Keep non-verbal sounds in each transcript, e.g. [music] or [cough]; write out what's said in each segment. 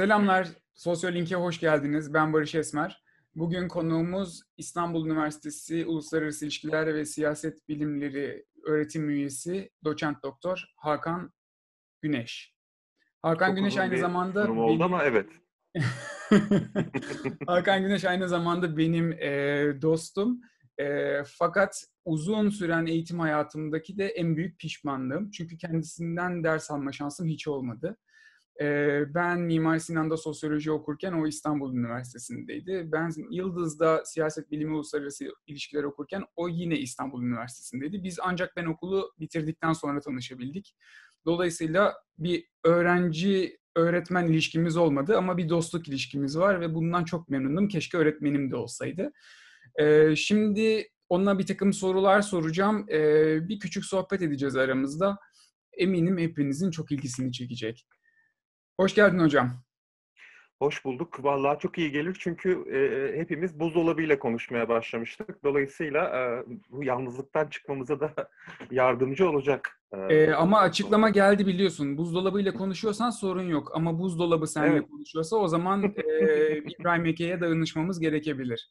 Selamlar, Sosyolink'e hoş geldiniz. Ben Barış Esmer. Bugün konuğumuz İstanbul Üniversitesi Uluslararası İlişkiler ve Siyaset Bilimleri öğretim üyesi doçent doktor Hakan Güneş. Hakan Çok Güneş aynı zamanda sunum oldu ama evet. [laughs] Hakan Güneş aynı zamanda benim e, dostum. E, fakat uzun süren eğitim hayatımdaki de en büyük pişmanlığım. Çünkü kendisinden ders alma şansım hiç olmadı. Ben Mimar Sinan'da sosyoloji okurken o İstanbul Üniversitesi'ndeydi. Ben Yıldız'da siyaset bilimi uluslararası ilişkiler okurken o yine İstanbul Üniversitesi'ndeydi. Biz ancak ben okulu bitirdikten sonra tanışabildik. Dolayısıyla bir öğrenci öğretmen ilişkimiz olmadı ama bir dostluk ilişkimiz var ve bundan çok memnunum. Keşke öğretmenim de olsaydı. Şimdi ona bir takım sorular soracağım. Bir küçük sohbet edeceğiz aramızda. Eminim hepinizin çok ilgisini çekecek. Hoş geldin hocam. Hoş bulduk. Vallahi çok iyi gelir çünkü e, hepimiz buzdolabıyla konuşmaya başlamıştık. Dolayısıyla e, bu yalnızlıktan çıkmamıza da [laughs] yardımcı olacak. E, ee, ama açıklama geldi biliyorsun. Buzdolabıyla konuşuyorsan sorun yok. Ama buzdolabı seninle evet. konuşuyorsa o zaman e, [laughs] İbrahim Eke'ye danışmamız gerekebilir.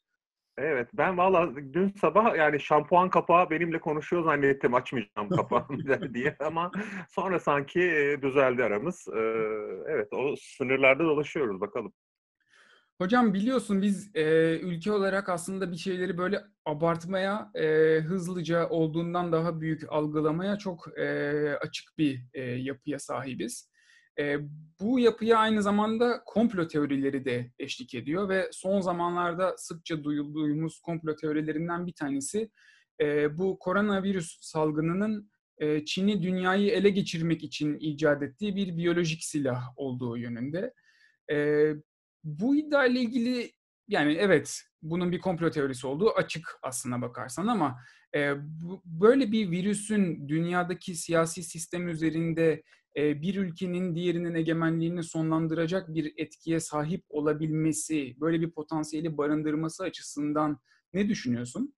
Evet ben valla dün sabah yani şampuan kapağı benimle konuşuyor zannettim açmayacağım [laughs] kapağını [laughs] diye ama sonra sanki düzeldi aramız. Evet o sınırlarda dolaşıyoruz bakalım. Hocam biliyorsun biz e, ülke olarak aslında bir şeyleri böyle abartmaya, e, hızlıca olduğundan daha büyük algılamaya çok e, açık bir e, yapıya sahibiz. E, bu yapıya aynı zamanda komplo teorileri de eşlik ediyor ve son zamanlarda sıkça duyulduğumuz komplo teorilerinden bir tanesi e, bu koronavirüs salgınının e, Çin'i dünyayı ele geçirmek için icat ettiği bir biyolojik silah olduğu yönünde. E, bu iddia ile ilgili yani evet bunun bir komplo teorisi olduğu açık aslına bakarsan ama e, bu, böyle bir virüsün dünyadaki siyasi sistem üzerinde bir ülkenin diğerinin egemenliğini sonlandıracak bir etkiye sahip olabilmesi, böyle bir potansiyeli barındırması açısından ne düşünüyorsun?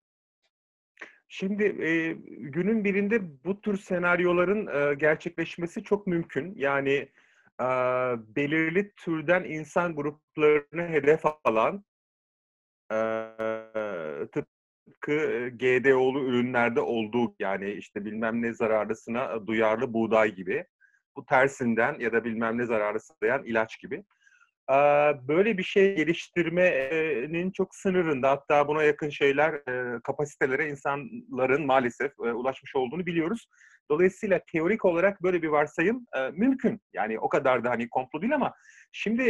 Şimdi e, günün birinde bu tür senaryoların e, gerçekleşmesi çok mümkün. Yani e, belirli türden insan gruplarını hedef alan e, tıpkı GDO'lu ürünlerde olduğu yani işte bilmem ne zararlısına duyarlı buğday gibi bu tersinden ya da bilmem ne zararı sağlayan ilaç gibi. Böyle bir şey geliştirmenin çok sınırında hatta buna yakın şeyler kapasitelere insanların maalesef ulaşmış olduğunu biliyoruz. Dolayısıyla teorik olarak böyle bir varsayım mümkün. Yani o kadar da hani komplo değil ama şimdi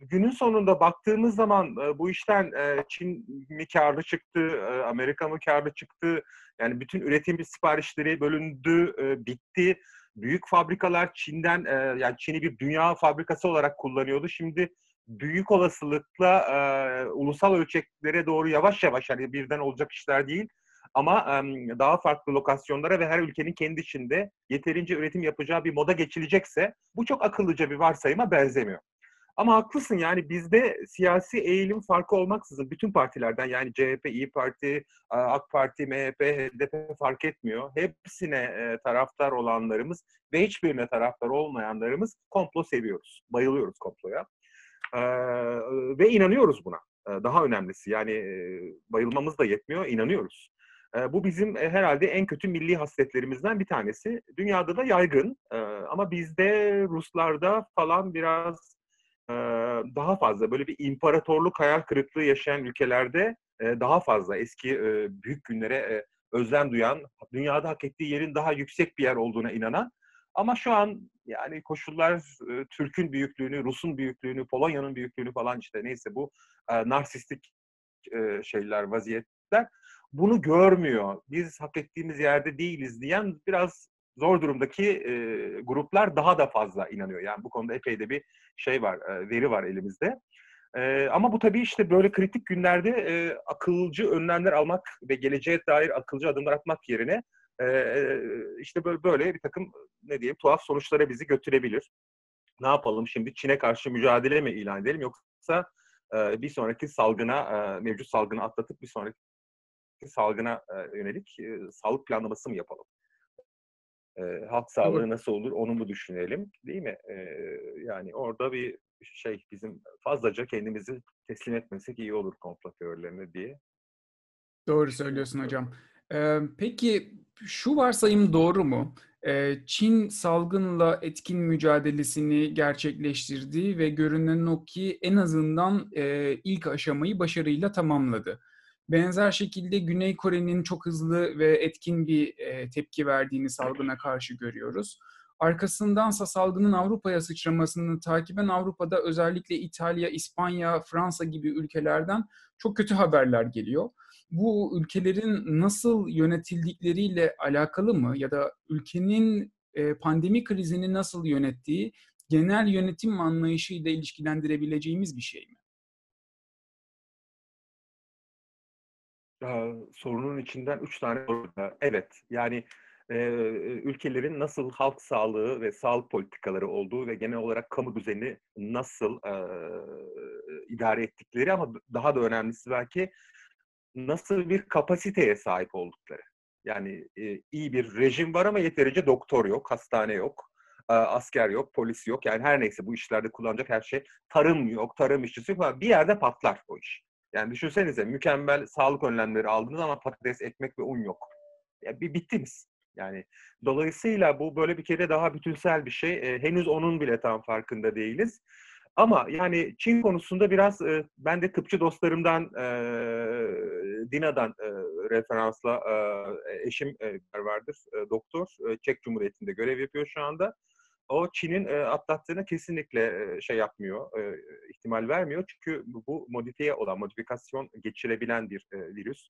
günün sonunda baktığımız zaman bu işten Çin mi karlı çıktı, Amerika mı karlı çıktı? Yani bütün üretim siparişleri bölündü, bitti büyük fabrikalar Çin'den e, yani Çin'i bir dünya fabrikası olarak kullanıyordu. Şimdi büyük olasılıkla e, ulusal ölçeklere doğru yavaş yavaş yani birden olacak işler değil ama e, daha farklı lokasyonlara ve her ülkenin kendi içinde yeterince üretim yapacağı bir moda geçilecekse bu çok akıllıca bir varsayıma benzemiyor. Ama haklısın yani bizde siyasi eğilim farkı olmaksızın bütün partilerden yani CHP, İyi Parti, AK Parti, MHP, HDP fark etmiyor. Hepsine taraftar olanlarımız ve hiçbirine taraftar olmayanlarımız komplo seviyoruz. Bayılıyoruz komploya. Ve inanıyoruz buna. Daha önemlisi yani bayılmamız da yetmiyor, inanıyoruz. Bu bizim herhalde en kötü milli hasletlerimizden bir tanesi. Dünyada da yaygın ama bizde Ruslarda falan biraz daha fazla böyle bir imparatorluk hayal kırıklığı yaşayan ülkelerde daha fazla eski büyük günlere özlem duyan, dünyada hak ettiği yerin daha yüksek bir yer olduğuna inanan ama şu an yani koşullar Türk'ün büyüklüğünü, Rus'un büyüklüğünü, Polonya'nın büyüklüğünü falan işte neyse bu narsistik şeyler, vaziyetler bunu görmüyor. Biz hak ettiğimiz yerde değiliz diyen biraz zor durumdaki e, gruplar daha da fazla inanıyor. Yani bu konuda epey de bir şey var, e, veri var elimizde. E, ama bu tabii işte böyle kritik günlerde e, akılcı önlemler almak ve geleceğe dair akılcı adımlar atmak yerine e, işte böyle, böyle bir takım ne diyeyim tuhaf sonuçlara bizi götürebilir. Ne yapalım şimdi Çin'e karşı mücadele mi ilan edelim yoksa e, bir sonraki salgına, e, mevcut salgını atlatıp bir sonraki salgına yönelik sağlık planlaması mı yapalım? E, halk sağlığı nasıl olur onu mu düşünelim değil mi? E, yani orada bir şey bizim fazlaca kendimizi teslim etmesek iyi olur komplo teorilerine diye. Doğru söylüyorsun hocam. Ee, peki şu varsayım doğru mu? Ee, Çin salgınla etkin mücadelesini gerçekleştirdi ve görünen o ki en azından e, ilk aşamayı başarıyla tamamladı. Benzer şekilde Güney Kore'nin çok hızlı ve etkin bir e, tepki verdiğini salgına karşı görüyoruz. Arkasındansa salgının Avrupa'ya sıçramasını takiben Avrupa'da özellikle İtalya, İspanya, Fransa gibi ülkelerden çok kötü haberler geliyor. Bu ülkelerin nasıl yönetildikleriyle alakalı mı ya da ülkenin e, pandemi krizini nasıl yönettiği genel yönetim anlayışıyla ilişkilendirebileceğimiz bir şey mi? Sorunun içinden üç tane. Evet, yani e, ülkelerin nasıl halk sağlığı ve sağlık politikaları olduğu ve genel olarak kamu düzeni nasıl e, idare ettikleri ama daha da önemlisi belki nasıl bir kapasiteye sahip oldukları. Yani e, iyi bir rejim var ama yeterince doktor yok, hastane yok, e, asker yok, polis yok. Yani her neyse bu işlerde kullanacak her şey. Tarım yok, tarım işçisi yok. Bir yerde patlar o iş. Yani düşünsenize mükemmel sağlık önlemleri aldınız ama patates, ekmek ve un yok. Ya bir bittiniz. Yani dolayısıyla bu böyle bir kere daha bütünsel bir şey. E, henüz onun bile tam farkında değiliz. Ama yani Çin konusunda biraz e, ben de tıpçı dostlarımdan e, Dina'dan e, referansla e, eşim e, vardır e, doktor e, Çek Cumhuriyeti'nde görev yapıyor şu anda. O Çin'in e, atlattığına kesinlikle e, şey yapmıyor, e, ihtimal vermiyor. Çünkü bu modifiye olan, modifikasyon geçirebilen bir e, virüs.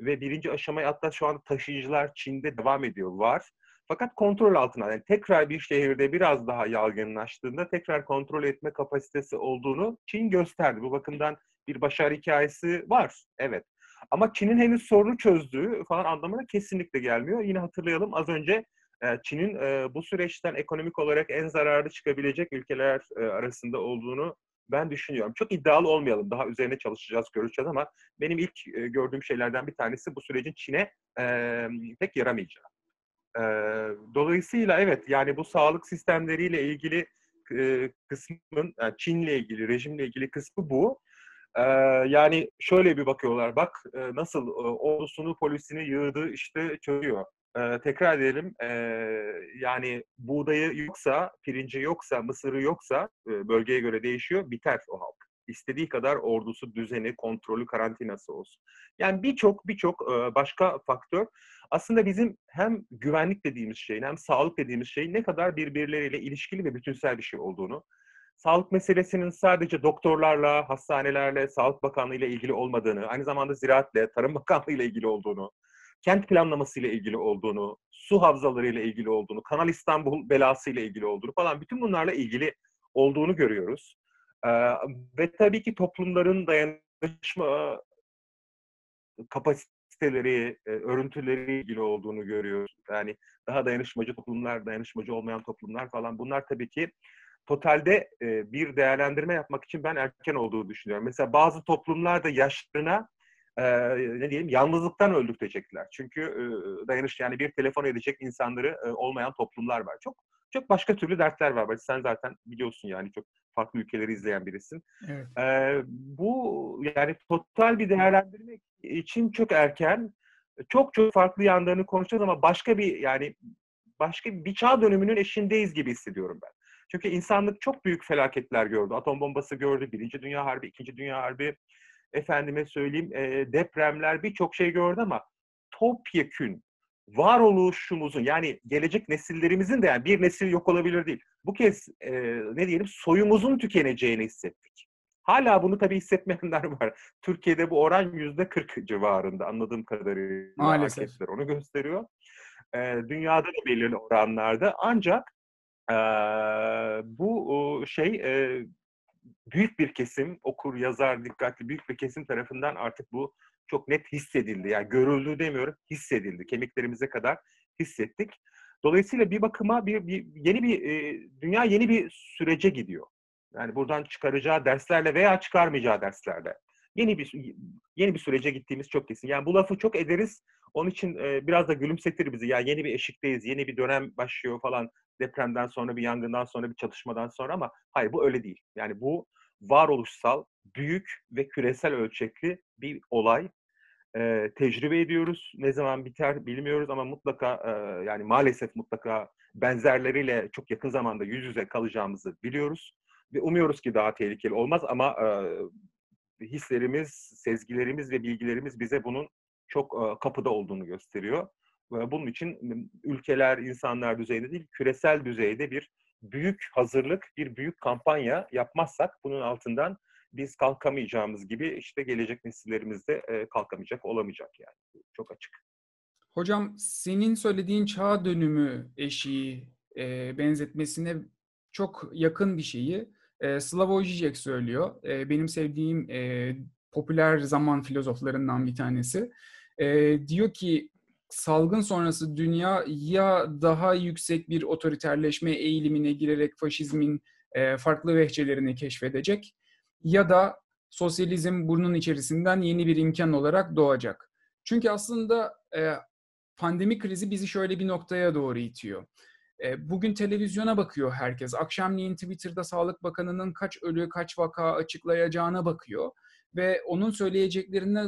Ve birinci aşamayı hatta şu anda taşıyıcılar Çin'de devam ediyor, var. Fakat kontrol altına, yani tekrar bir şehirde biraz daha yaygınlaştığında tekrar kontrol etme kapasitesi olduğunu Çin gösterdi. Bu bakımdan bir başarı hikayesi var, evet. Ama Çin'in henüz sorunu çözdüğü falan anlamına kesinlikle gelmiyor. Yine hatırlayalım az önce Çin'in bu süreçten ekonomik olarak en zararlı çıkabilecek ülkeler arasında olduğunu ben düşünüyorum. Çok iddialı olmayalım. Daha üzerine çalışacağız, göreceğiz ama benim ilk gördüğüm şeylerden bir tanesi bu sürecin Çin'e pek yaramayacağı. dolayısıyla evet yani bu sağlık sistemleriyle ilgili kısmın, yani Çin'le ilgili, rejimle ilgili kısmı bu. yani şöyle bir bakıyorlar, bak nasıl ordusunu, polisini yığdı işte çözüyor e, tekrar edelim e, yani buğdayı yoksa, pirinci yoksa, mısırı yoksa e, bölgeye göre değişiyor, biter o halk. İstediği kadar ordusu, düzeni, kontrolü, karantinası olsun. Yani birçok birçok e, başka faktör aslında bizim hem güvenlik dediğimiz şeyin hem sağlık dediğimiz şeyin ne kadar birbirleriyle ilişkili ve bütünsel bir şey olduğunu, sağlık meselesinin sadece doktorlarla, hastanelerle, Sağlık Bakanlığı ile ilgili olmadığını, aynı zamanda ziraatle, Tarım [laughs] Bakanlığı ile ilgili olduğunu, kent planlaması ile ilgili olduğunu, su havzaları ile ilgili olduğunu, Kanal İstanbul belası ile ilgili olduğunu falan bütün bunlarla ilgili olduğunu görüyoruz. Ee, ve tabii ki toplumların dayanışma kapasiteleri, e, örüntüleri ilgili olduğunu görüyoruz. Yani daha dayanışmacı toplumlar, dayanışmacı olmayan toplumlar falan bunlar tabii ki totalde e, bir değerlendirme yapmak için ben erken olduğunu düşünüyorum. Mesela bazı toplumlar da yaşlarına ne diyelim yalnızlıktan öldürtecekler. Çünkü e, dayanış yani bir telefon edecek insanları e, olmayan toplumlar var. Çok çok başka türlü dertler var. Sen zaten biliyorsun yani çok farklı ülkeleri izleyen birisin. Evet. E, bu yani total bir değerlendirmek için çok erken. Çok çok farklı yanlarını konuşacağız ama başka bir yani başka bir çağ dönümünün eşindeyiz gibi hissediyorum ben. Çünkü insanlık çok büyük felaketler gördü. Atom bombası gördü, Birinci Dünya Harbi, İkinci Dünya Harbi, efendime söyleyeyim e, depremler birçok şey gördü ama topyekün varoluşumuzun yani gelecek nesillerimizin de yani bir nesil yok olabilir değil. Bu kez e, ne diyelim soyumuzun tükeneceğini hissettik. Hala bunu tabii hissetmeyenler [laughs] var. Türkiye'de bu oran yüzde 40 civarında anladığım kadarıyla. Maalesef. Onu gösteriyor. E, dünyada da belirli oranlarda ancak e, bu şey e, büyük bir kesim, okur, yazar, dikkatli büyük bir kesim tarafından artık bu çok net hissedildi. Yani görüldü demiyorum, hissedildi. Kemiklerimize kadar hissettik. Dolayısıyla bir bakıma bir, bir yeni bir e, dünya yeni bir sürece gidiyor. Yani buradan çıkaracağı derslerle veya çıkarmayacağı derslerle yeni bir yeni bir sürece gittiğimiz çok kesin. Yani bu lafı çok ederiz. Onun için e, biraz da gülümsetir bizi. Yani yeni bir eşikteyiz, yeni bir dönem başlıyor falan. Depremden sonra, bir yangından sonra, bir çatışmadan sonra ama hayır bu öyle değil. Yani bu varoluşsal, büyük ve küresel ölçekli bir olay. E, tecrübe ediyoruz. Ne zaman biter bilmiyoruz ama mutlaka e, yani maalesef mutlaka benzerleriyle çok yakın zamanda yüz yüze kalacağımızı biliyoruz. Ve umuyoruz ki daha tehlikeli olmaz ama e, hislerimiz, sezgilerimiz ve bilgilerimiz bize bunun çok e, kapıda olduğunu gösteriyor. Bunun için ülkeler, insanlar düzeyinde değil, küresel düzeyde bir büyük hazırlık, bir büyük kampanya yapmazsak bunun altından biz kalkamayacağımız gibi işte gelecek nesillerimiz de kalkamayacak, olamayacak yani. Çok açık. Hocam senin söylediğin çağ dönümü eşiği e, benzetmesine çok yakın bir şeyi e, Slavoj Žižek söylüyor. E, benim sevdiğim e, popüler zaman filozoflarından bir tanesi. E, diyor ki salgın sonrası dünya ya daha yüksek bir otoriterleşme eğilimine girerek faşizmin e, farklı vehçelerini keşfedecek ya da sosyalizm bunun içerisinden yeni bir imkan olarak doğacak. Çünkü aslında e, pandemi krizi bizi şöyle bir noktaya doğru itiyor. E, bugün televizyona bakıyor herkes. Akşamleyin Twitter'da Sağlık Bakanı'nın kaç ölü, kaç vaka açıklayacağına bakıyor. Ve onun söyleyeceklerine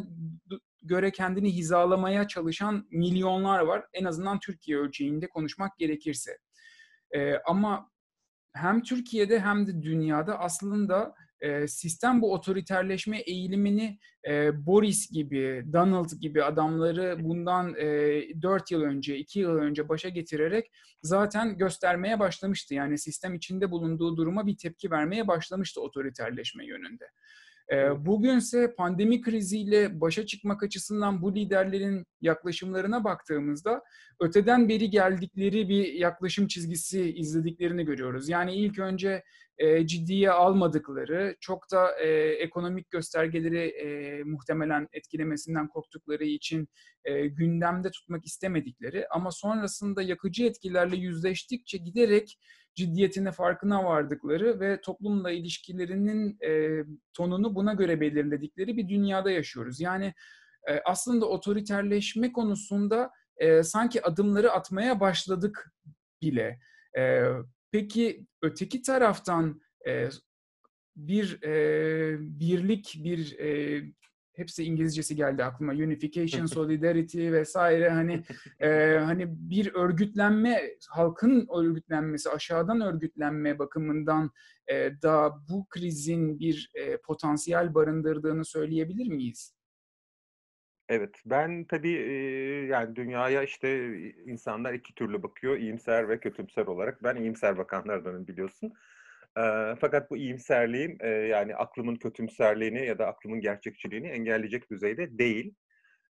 göre kendini hizalamaya çalışan milyonlar var. En azından Türkiye ölçeğinde konuşmak gerekirse. E, ama hem Türkiye'de hem de dünyada aslında e, sistem bu otoriterleşme eğilimini e, Boris gibi, Donald gibi adamları bundan e, 4 yıl önce, 2 yıl önce başa getirerek zaten göstermeye başlamıştı. Yani sistem içinde bulunduğu duruma bir tepki vermeye başlamıştı otoriterleşme yönünde. Bugünse pandemi kriziyle başa çıkmak açısından bu liderlerin yaklaşımlarına baktığımızda öteden beri geldikleri bir yaklaşım çizgisi izlediklerini görüyoruz. Yani ilk önce e, ciddiye almadıkları, çok da e, ekonomik göstergeleri e, muhtemelen etkilemesinden korktukları için gündemde tutmak istemedikleri ama sonrasında yakıcı etkilerle yüzleştikçe giderek ciddiyetine farkına vardıkları ve toplumla ilişkilerinin e, tonunu buna göre belirledikleri bir dünyada yaşıyoruz. Yani e, aslında otoriterleşme konusunda e, sanki adımları atmaya başladık bile. E, peki öteki taraftan e, bir e, birlik, bir e, hepsi İngilizcesi geldi aklıma. Unification, [laughs] solidarity vesaire hani [laughs] e, hani bir örgütlenme, halkın örgütlenmesi, aşağıdan örgütlenme bakımından e, da bu krizin bir e, potansiyel barındırdığını söyleyebilir miyiz? Evet, ben tabii e, yani dünyaya işte insanlar iki türlü bakıyor, iyimser ve kötümser olarak. Ben iyimser bakanlardanım biliyorsun. Fakat bu iyimserliğim e, yani aklımın kötümserliğini ya da aklımın gerçekçiliğini engelleyecek düzeyde değil.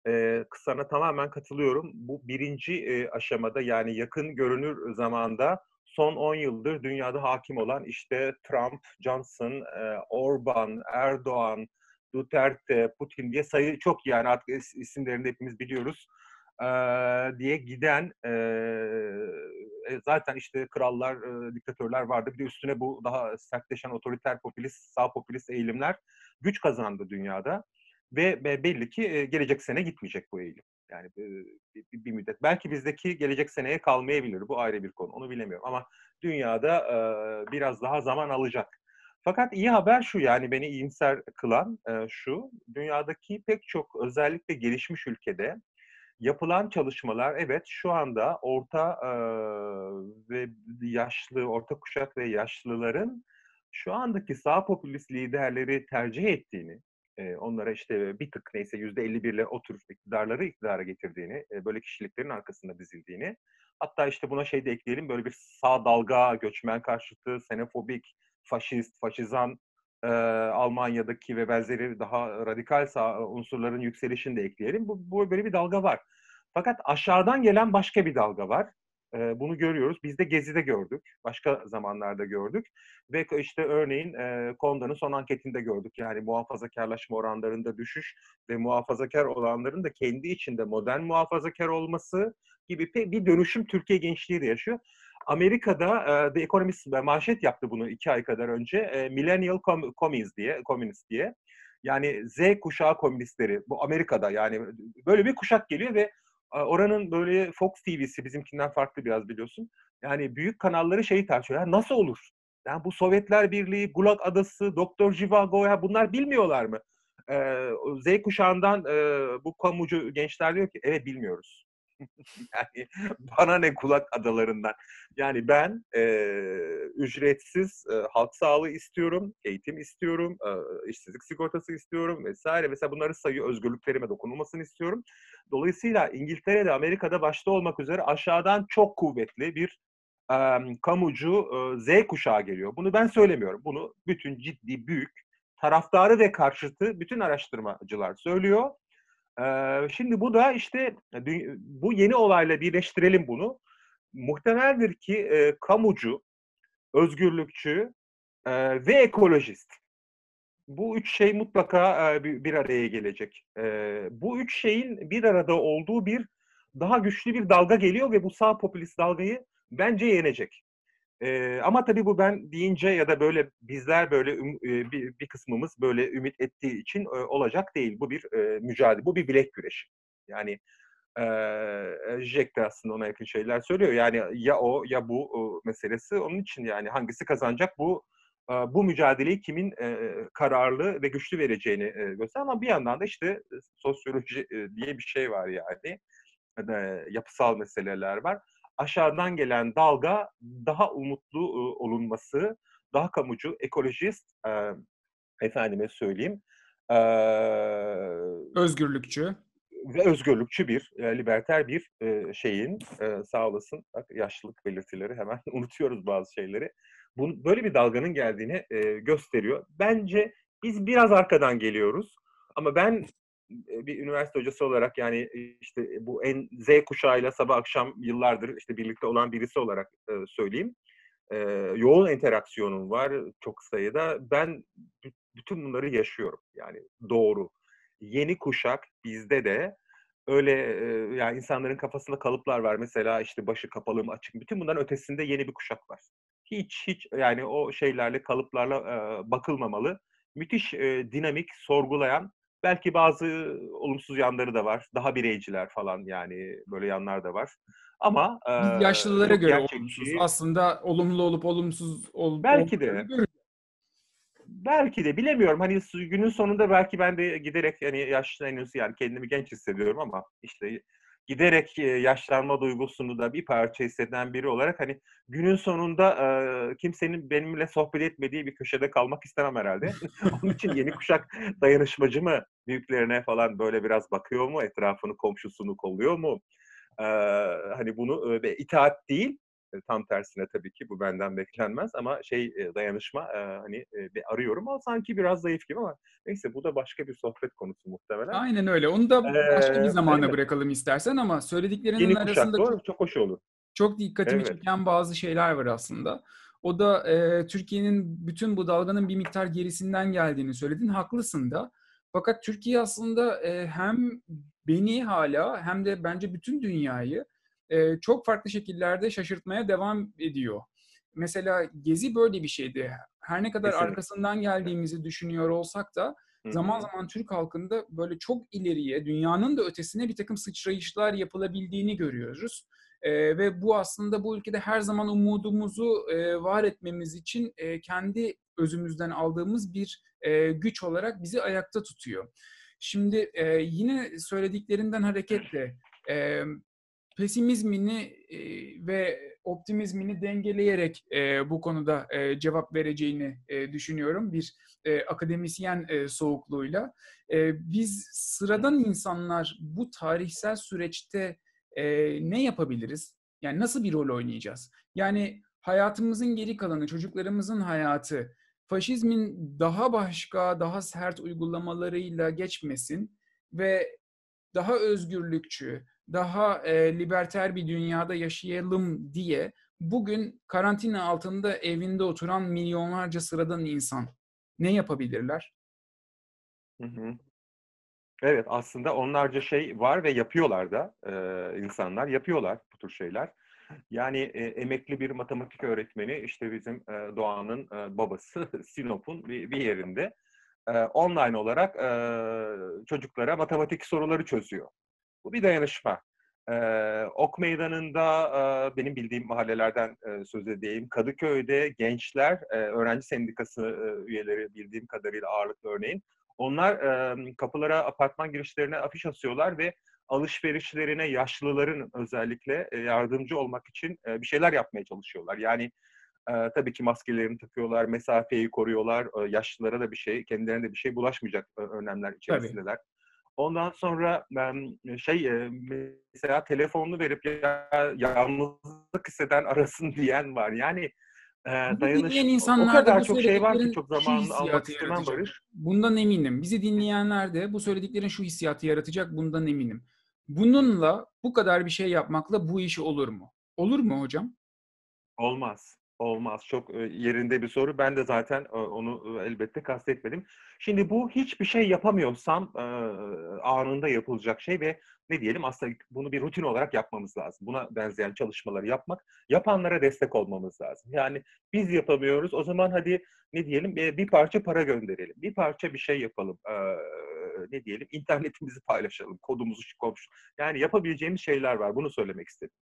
E, sana tamamen katılıyorum. Bu birinci e, aşamada yani yakın görünür zamanda son 10 yıldır dünyada hakim olan işte Trump, Johnson, e, Orban, Erdoğan, Duterte, Putin diye sayı çok yani artık isimlerini hepimiz biliyoruz e, diye giden e, zaten işte krallar, e, diktatörler vardı. Bir de üstüne bu daha sertleşen otoriter popülist, sağ popülist eğilimler güç kazandı dünyada. Ve, ve belli ki e, gelecek sene gitmeyecek bu eğilim. Yani e, bir, bir müddet. Belki bizdeki gelecek seneye kalmayabilir. Bu ayrı bir konu. Onu bilemiyorum. Ama dünyada e, biraz daha zaman alacak. Fakat iyi haber şu yani beni iyimser kılan e, şu. Dünyadaki pek çok özellikle gelişmiş ülkede yapılan çalışmalar evet şu anda orta e, ve yaşlı, orta kuşak ve yaşlıların şu andaki sağ popülist liderleri tercih ettiğini, e, onlara işte bir tık neyse yüzde 51 ile o tür iktidarları iktidara getirdiğini, e, böyle kişiliklerin arkasında dizildiğini, hatta işte buna şey de ekleyelim böyle bir sağ dalga, göçmen karşıtı, xenofobik, faşist, faşizan e, Almanya'daki ve benzeri daha radikal sağ unsurların yükselişini de ekleyelim. Bu, bu böyle bir dalga var. Fakat aşağıdan gelen başka bir dalga var. E, bunu görüyoruz. Biz de Gezi'de gördük. Başka zamanlarda gördük. Ve işte örneğin e, Konda'nın son anketinde gördük. Yani muhafazakarlaşma oranlarında düşüş ve muhafazakar olanların da kendi içinde modern muhafazakar olması gibi bir dönüşüm Türkiye gençliği de yaşıyor. Amerika'da e, The Economist manşet yaptı bunu iki ay kadar önce. E, Millennial Com- Commies diye, Communist diye. Yani Z kuşağı komünistleri bu Amerika'da yani böyle bir kuşak geliyor ve oranın böyle Fox TV'si bizimkinden farklı biraz biliyorsun. Yani büyük kanalları şeyi tartışıyor. Ya nasıl olur? Yani bu Sovyetler Birliği, Gulag Adası, Doktor Jivago ya bunlar bilmiyorlar mı? Ee, Z kuşağından e, bu kamucu gençler diyor ki evet bilmiyoruz. [laughs] yani bana ne kulak adalarından. Yani ben e, ücretsiz e, halk sağlığı istiyorum, eğitim istiyorum, e, işsizlik sigortası istiyorum vesaire. Mesela bunları sayıyor, özgürlüklerime dokunulmasını istiyorum. Dolayısıyla İngiltere'de, Amerika'da başta olmak üzere aşağıdan çok kuvvetli bir e, kamucu e, Z kuşağı geliyor. Bunu ben söylemiyorum. Bunu bütün ciddi, büyük, taraftarı ve karşıtı bütün araştırmacılar söylüyor. Şimdi bu da işte bu yeni olayla birleştirelim bunu. Muhtemeldir ki e, kamucu, özgürlükçü e, ve ekolojist. Bu üç şey mutlaka e, bir araya gelecek. E, bu üç şeyin bir arada olduğu bir daha güçlü bir dalga geliyor ve bu sağ popülist dalgayı bence yenecek. E, ama tabii bu ben deyince ya da böyle bizler böyle e, bir, bir kısmımız böyle ümit ettiği için e, olacak değil. Bu bir e, mücadele, bu bir bilek güreşi. Yani e, Jack de aslında ona yakın şeyler söylüyor. Yani ya o ya bu o meselesi. Onun için yani hangisi kazanacak bu e, bu mücadeleyi kimin e, kararlı ve güçlü vereceğini e, gösteriyor. Ama bir yandan da işte sosyoloji e, diye bir şey var yani. E, yapısal meseleler var aşağıdan gelen dalga daha umutlu e, olunması, daha kamucu, ekolojist, e, efendime söyleyeyim, e, özgürlükçü ve özgürlükçü bir, e, liberter bir e, şeyin, e, sağ olasın, bak yaşlılık belirtileri hemen [laughs] unutuyoruz bazı şeyleri. Bu, böyle bir dalganın geldiğini e, gösteriyor. Bence biz biraz arkadan geliyoruz. Ama ben bir üniversite hocası olarak yani işte bu en Z kuşağıyla sabah akşam yıllardır işte birlikte olan birisi olarak söyleyeyim. yoğun interaksiyonum var çok sayıda. Ben bütün bunları yaşıyorum. Yani doğru. Yeni kuşak bizde de öyle yani insanların kafasında kalıplar var. Mesela işte başı kapalı mı açık. Bütün bunların ötesinde yeni bir kuşak var. Hiç hiç yani o şeylerle kalıplarla bakılmamalı. Müthiş dinamik, sorgulayan Belki bazı olumsuz yanları da var. Daha bireyciler falan yani böyle yanlar da var. Ama Biz yaşlılara göre olumsuz. Aslında olumlu olup olumsuz ol, belki de. Belki de bilemiyorum. Hani günün sonunda belki ben de giderek yani yaşlanıyorsun yani kendimi genç hissediyorum ama işte giderek yaşlanma duygusunu da bir parça hisseden biri olarak hani günün sonunda e, kimsenin benimle sohbet etmediği bir köşede kalmak istemem herhalde. [laughs] Onun için yeni kuşak dayanışmacı mı büyüklerine falan böyle biraz bakıyor mu? Etrafını, komşusunu kolluyor mu? E, hani bunu e, itaat değil tam tersine tabii ki bu benden beklenmez ama şey dayanışma hani bir arıyorum ama sanki biraz zayıf gibi ama neyse bu da başka bir sohbet konusu muhtemelen. Aynen öyle. Onu da başka bir zamana evet. bırakalım istersen ama söylediklerinin Yeni arasında kuşak, doğru, çok, çok hoş olur. Çok dikkatimi evet. çeken bazı şeyler var aslında. O da e, Türkiye'nin bütün bu dalganın bir miktar gerisinden geldiğini söyledin. Haklısın da. Fakat Türkiye aslında e, hem beni hala hem de bence bütün dünyayı e, çok farklı şekillerde şaşırtmaya devam ediyor. Mesela Gezi böyle bir şeydi. Her ne kadar Kesinlikle. arkasından geldiğimizi düşünüyor olsak da zaman zaman Türk halkında böyle çok ileriye, dünyanın da ötesine bir takım sıçrayışlar yapılabildiğini görüyoruz. E, ve bu aslında bu ülkede her zaman umudumuzu e, var etmemiz için e, kendi özümüzden aldığımız bir e, güç olarak bizi ayakta tutuyor. Şimdi e, yine söylediklerinden hareketle e, pesimizmini e, ve optimizmini dengeleyerek e, bu konuda e, cevap vereceğini düşünüyorum bir akademisyen soğukluğuyla. Biz sıradan insanlar bu tarihsel süreçte ne yapabiliriz? Yani nasıl bir rol oynayacağız? Yani hayatımızın geri kalanı, çocuklarımızın hayatı, faşizmin daha başka, daha sert uygulamalarıyla geçmesin ve daha özgürlükçü, daha e, liberter bir dünyada yaşayalım diye bugün karantina altında evinde oturan milyonlarca sıradan insan ne yapabilirler? Hı hı. Evet aslında onlarca şey var ve yapıyorlar da e, insanlar yapıyorlar bu tür şeyler. Yani e, emekli bir matematik öğretmeni işte bizim e, Doğan'ın e, babası [laughs] Sinop'un bir, bir yerinde e, online olarak e, çocuklara matematik soruları çözüyor. Bu bir dayanışma. Ee, ok Meydanı'nda e, benim bildiğim mahallelerden e, söz edeyim. Kadıköy'de gençler, e, öğrenci sendikası e, üyeleri bildiğim kadarıyla ağırlıklı örneğin. Onlar e, kapılara, apartman girişlerine afiş asıyorlar ve alışverişlerine yaşlıların özellikle e, yardımcı olmak için bir şeyler yapmaya çalışıyorlar. Yani tabii ki maskelerini takıyorlar, mesafeyi koruyorlar, yaşlılara da bir şey, kendilerine de bir şey bulaşmayacak önlemler içerisindeler. Tabii. Ondan sonra ben şey mesela telefonunu verip ya, yalnızlık hisseden arasın [laughs] diyen var. Yani e, dayanış o kadar çok şey var ki çok zamanını almak istemem Barış. Bundan eminim. Bizi dinleyenler de bu söylediklerin şu hissiyatı yaratacak bundan eminim. Bununla bu kadar bir şey yapmakla bu iş olur mu? Olur mu hocam? Olmaz. Olmaz. Çok yerinde bir soru. Ben de zaten onu elbette kastetmedim. Şimdi bu hiçbir şey yapamıyorsam anında yapılacak şey ve ne diyelim aslında bunu bir rutin olarak yapmamız lazım. Buna benzeyen çalışmaları yapmak, yapanlara destek olmamız lazım. Yani biz yapamıyoruz. O zaman hadi ne diyelim bir parça para gönderelim. Bir parça bir şey yapalım. Ne diyelim internetimizi paylaşalım. Kodumuzu komşu. Yani yapabileceğimiz şeyler var. Bunu söylemek istedim.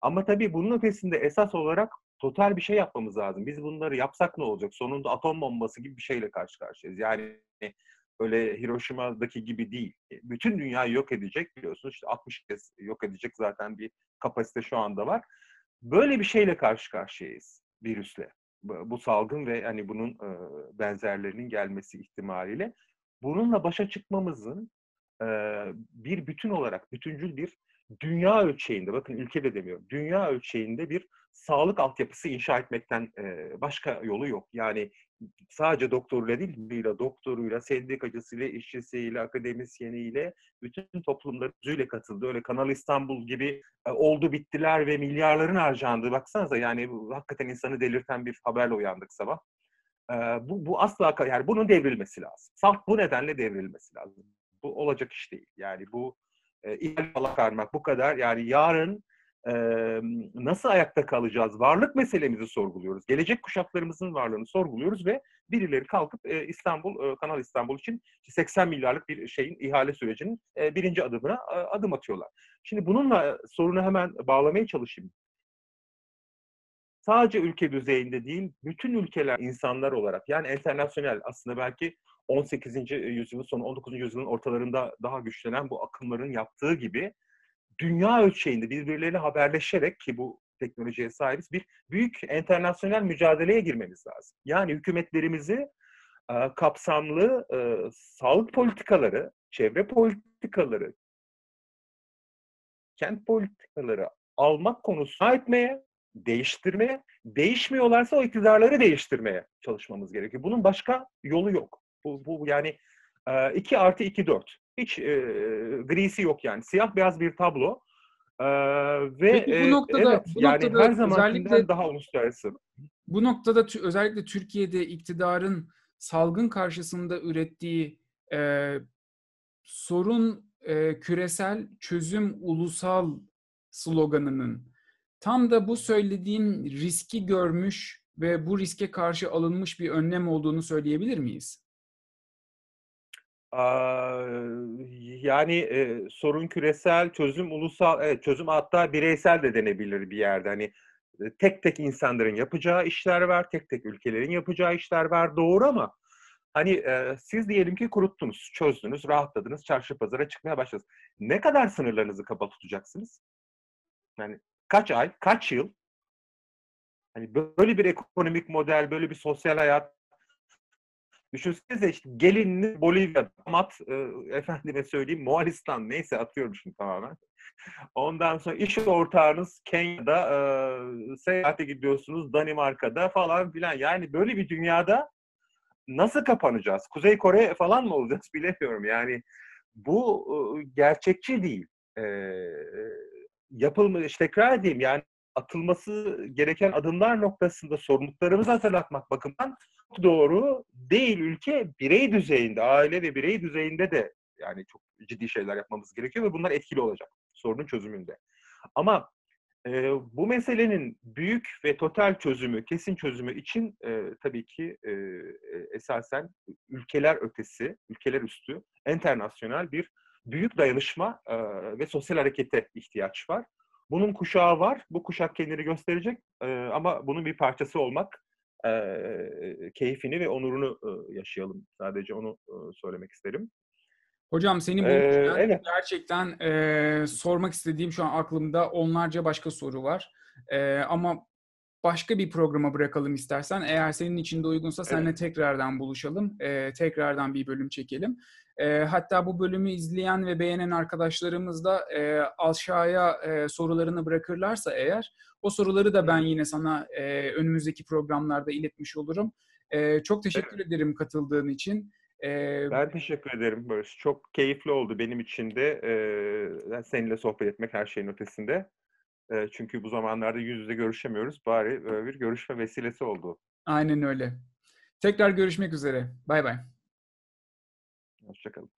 Ama tabii bunun ötesinde esas olarak total bir şey yapmamız lazım. Biz bunları yapsak ne olacak? Sonunda atom bombası gibi bir şeyle karşı karşıyayız. Yani öyle Hiroşima'daki gibi değil. E, bütün dünyayı yok edecek biliyorsunuz. İşte 60 kez yok edecek zaten bir kapasite şu anda var. Böyle bir şeyle karşı karşıyayız virüsle. Bu salgın ve hani bunun benzerlerinin gelmesi ihtimaliyle. Bununla başa çıkmamızın bir bütün olarak, bütüncül bir dünya ölçeğinde, bakın ülke de demiyorum, dünya ölçeğinde bir sağlık altyapısı inşa etmekten e, başka yolu yok. Yani sadece doktoruyla değil, doktoruyla, doktoruyla, sendikacısıyla, işçisiyle, akademisyeniyle, bütün toplumların yüzüyle katıldı. Öyle Kanal İstanbul gibi e, oldu bittiler ve milyarların harcandığı. Baksanıza yani bu, hakikaten insanı delirten bir haberle uyandık sabah. E, bu, bu asla, yani bunun devrilmesi lazım. Salt bu nedenle devrilmesi lazım. Bu olacak iş değil. Yani bu e, ihale karmak bu kadar. Yani yarın e, nasıl ayakta kalacağız? Varlık meselemizi sorguluyoruz. Gelecek kuşaklarımızın varlığını sorguluyoruz ve birileri kalkıp e, İstanbul, e, Kanal İstanbul için 80 milyarlık bir şeyin ihale sürecinin e, birinci adımına e, adım atıyorlar. Şimdi bununla sorunu hemen bağlamaya çalışayım. Sadece ülke düzeyinde değil, bütün ülkeler insanlar olarak yani internasyonel aslında belki 18. yüzyılın sonu 19. yüzyılın ortalarında daha güçlenen bu akımların yaptığı gibi dünya ölçeğinde birbirleriyle haberleşerek ki bu teknolojiye sahibiz bir büyük internasyonel mücadeleye girmemiz lazım. Yani hükümetlerimizi e, kapsamlı e, sağlık politikaları, çevre politikaları, kent politikaları almak konusuna etmeye, değiştirmeye, değişmiyorlarsa o iktidarları değiştirmeye çalışmamız gerekiyor. Bunun başka yolu yok. Bu, bu yani 2 artı 2 4. Hiç e, grisi yok yani. Siyah beyaz bir tablo. E, ve Peki bu noktada, evet, bu yani noktada her zamankinden daha uluslararası. Bu noktada özellikle Türkiye'de iktidarın salgın karşısında ürettiği e, sorun e, küresel, çözüm ulusal sloganının tam da bu söylediğim riski görmüş ve bu riske karşı alınmış bir önlem olduğunu söyleyebilir miyiz? Yani e, sorun küresel, çözüm ulusal, evet çözüm hatta bireysel de denebilir bir yerde. Hani e, tek tek insanların yapacağı işler var, tek tek ülkelerin yapacağı işler var doğru ama hani e, siz diyelim ki kuruttunuz, çözdünüz, rahatladınız, çarşı pazara çıkmaya başladınız. Ne kadar sınırlarınızı kapa tutacaksınız? Yani kaç ay, kaç yıl? Hani böyle bir ekonomik model, böyle bir sosyal hayat, Düşünsenize işte gelinli Bolivya, damat e, efendime söyleyeyim Moğolistan neyse atıyorum şimdi tamamen. Ondan sonra iş ortağınız Kenya'da e, seyahate gidiyorsunuz Danimarka'da falan filan. Yani böyle bir dünyada nasıl kapanacağız? Kuzey Kore falan mı olacağız [laughs] bilemiyorum. Yani bu e, gerçekçi değil. E, yapılmış tekrar edeyim yani atılması gereken adımlar noktasında sorumluluklarımızı hatırlatmak bakımından doğru değil ülke birey düzeyinde, aile ve birey düzeyinde de yani çok ciddi şeyler yapmamız gerekiyor ve bunlar etkili olacak sorunun çözümünde. Ama e, bu meselenin büyük ve total çözümü, kesin çözümü için e, tabii ki e, esasen ülkeler ötesi, ülkeler üstü, internasyonel bir büyük dayanışma e, ve sosyal harekete ihtiyaç var. Bunun kuşağı var. Bu kuşak kendini gösterecek e, ama bunun bir parçası olmak e, keyfini ve onurunu e, yaşayalım. Sadece onu e, söylemek isterim. Hocam senin bu Ee, evet. gerçekten e, sormak istediğim şu an aklımda onlarca başka soru var. E, ama başka bir programa bırakalım istersen. Eğer senin için de uygunsa Evet. seninle tekrardan buluşalım. E, tekrardan bir bölüm çekelim. E, hatta bu bölümü izleyen ve beğenen arkadaşlarımız da e, aşağıya e, sorularını bırakırlarsa eğer o soruları da ben yine sana e, önümüzdeki programlarda iletmiş olurum. E, çok teşekkür ederim katıldığın için. E, Ben teşekkür ederim Barış. Çok keyifli oldu benim için de e, seninle sohbet etmek her şeyin ötesinde. E, çünkü bu zamanlarda yüz yüze görüşemiyoruz. Bari böyle bir görüşme vesilesi oldu. Aynen öyle. Tekrar görüşmek üzere. Bay bay. Hoşçakalın.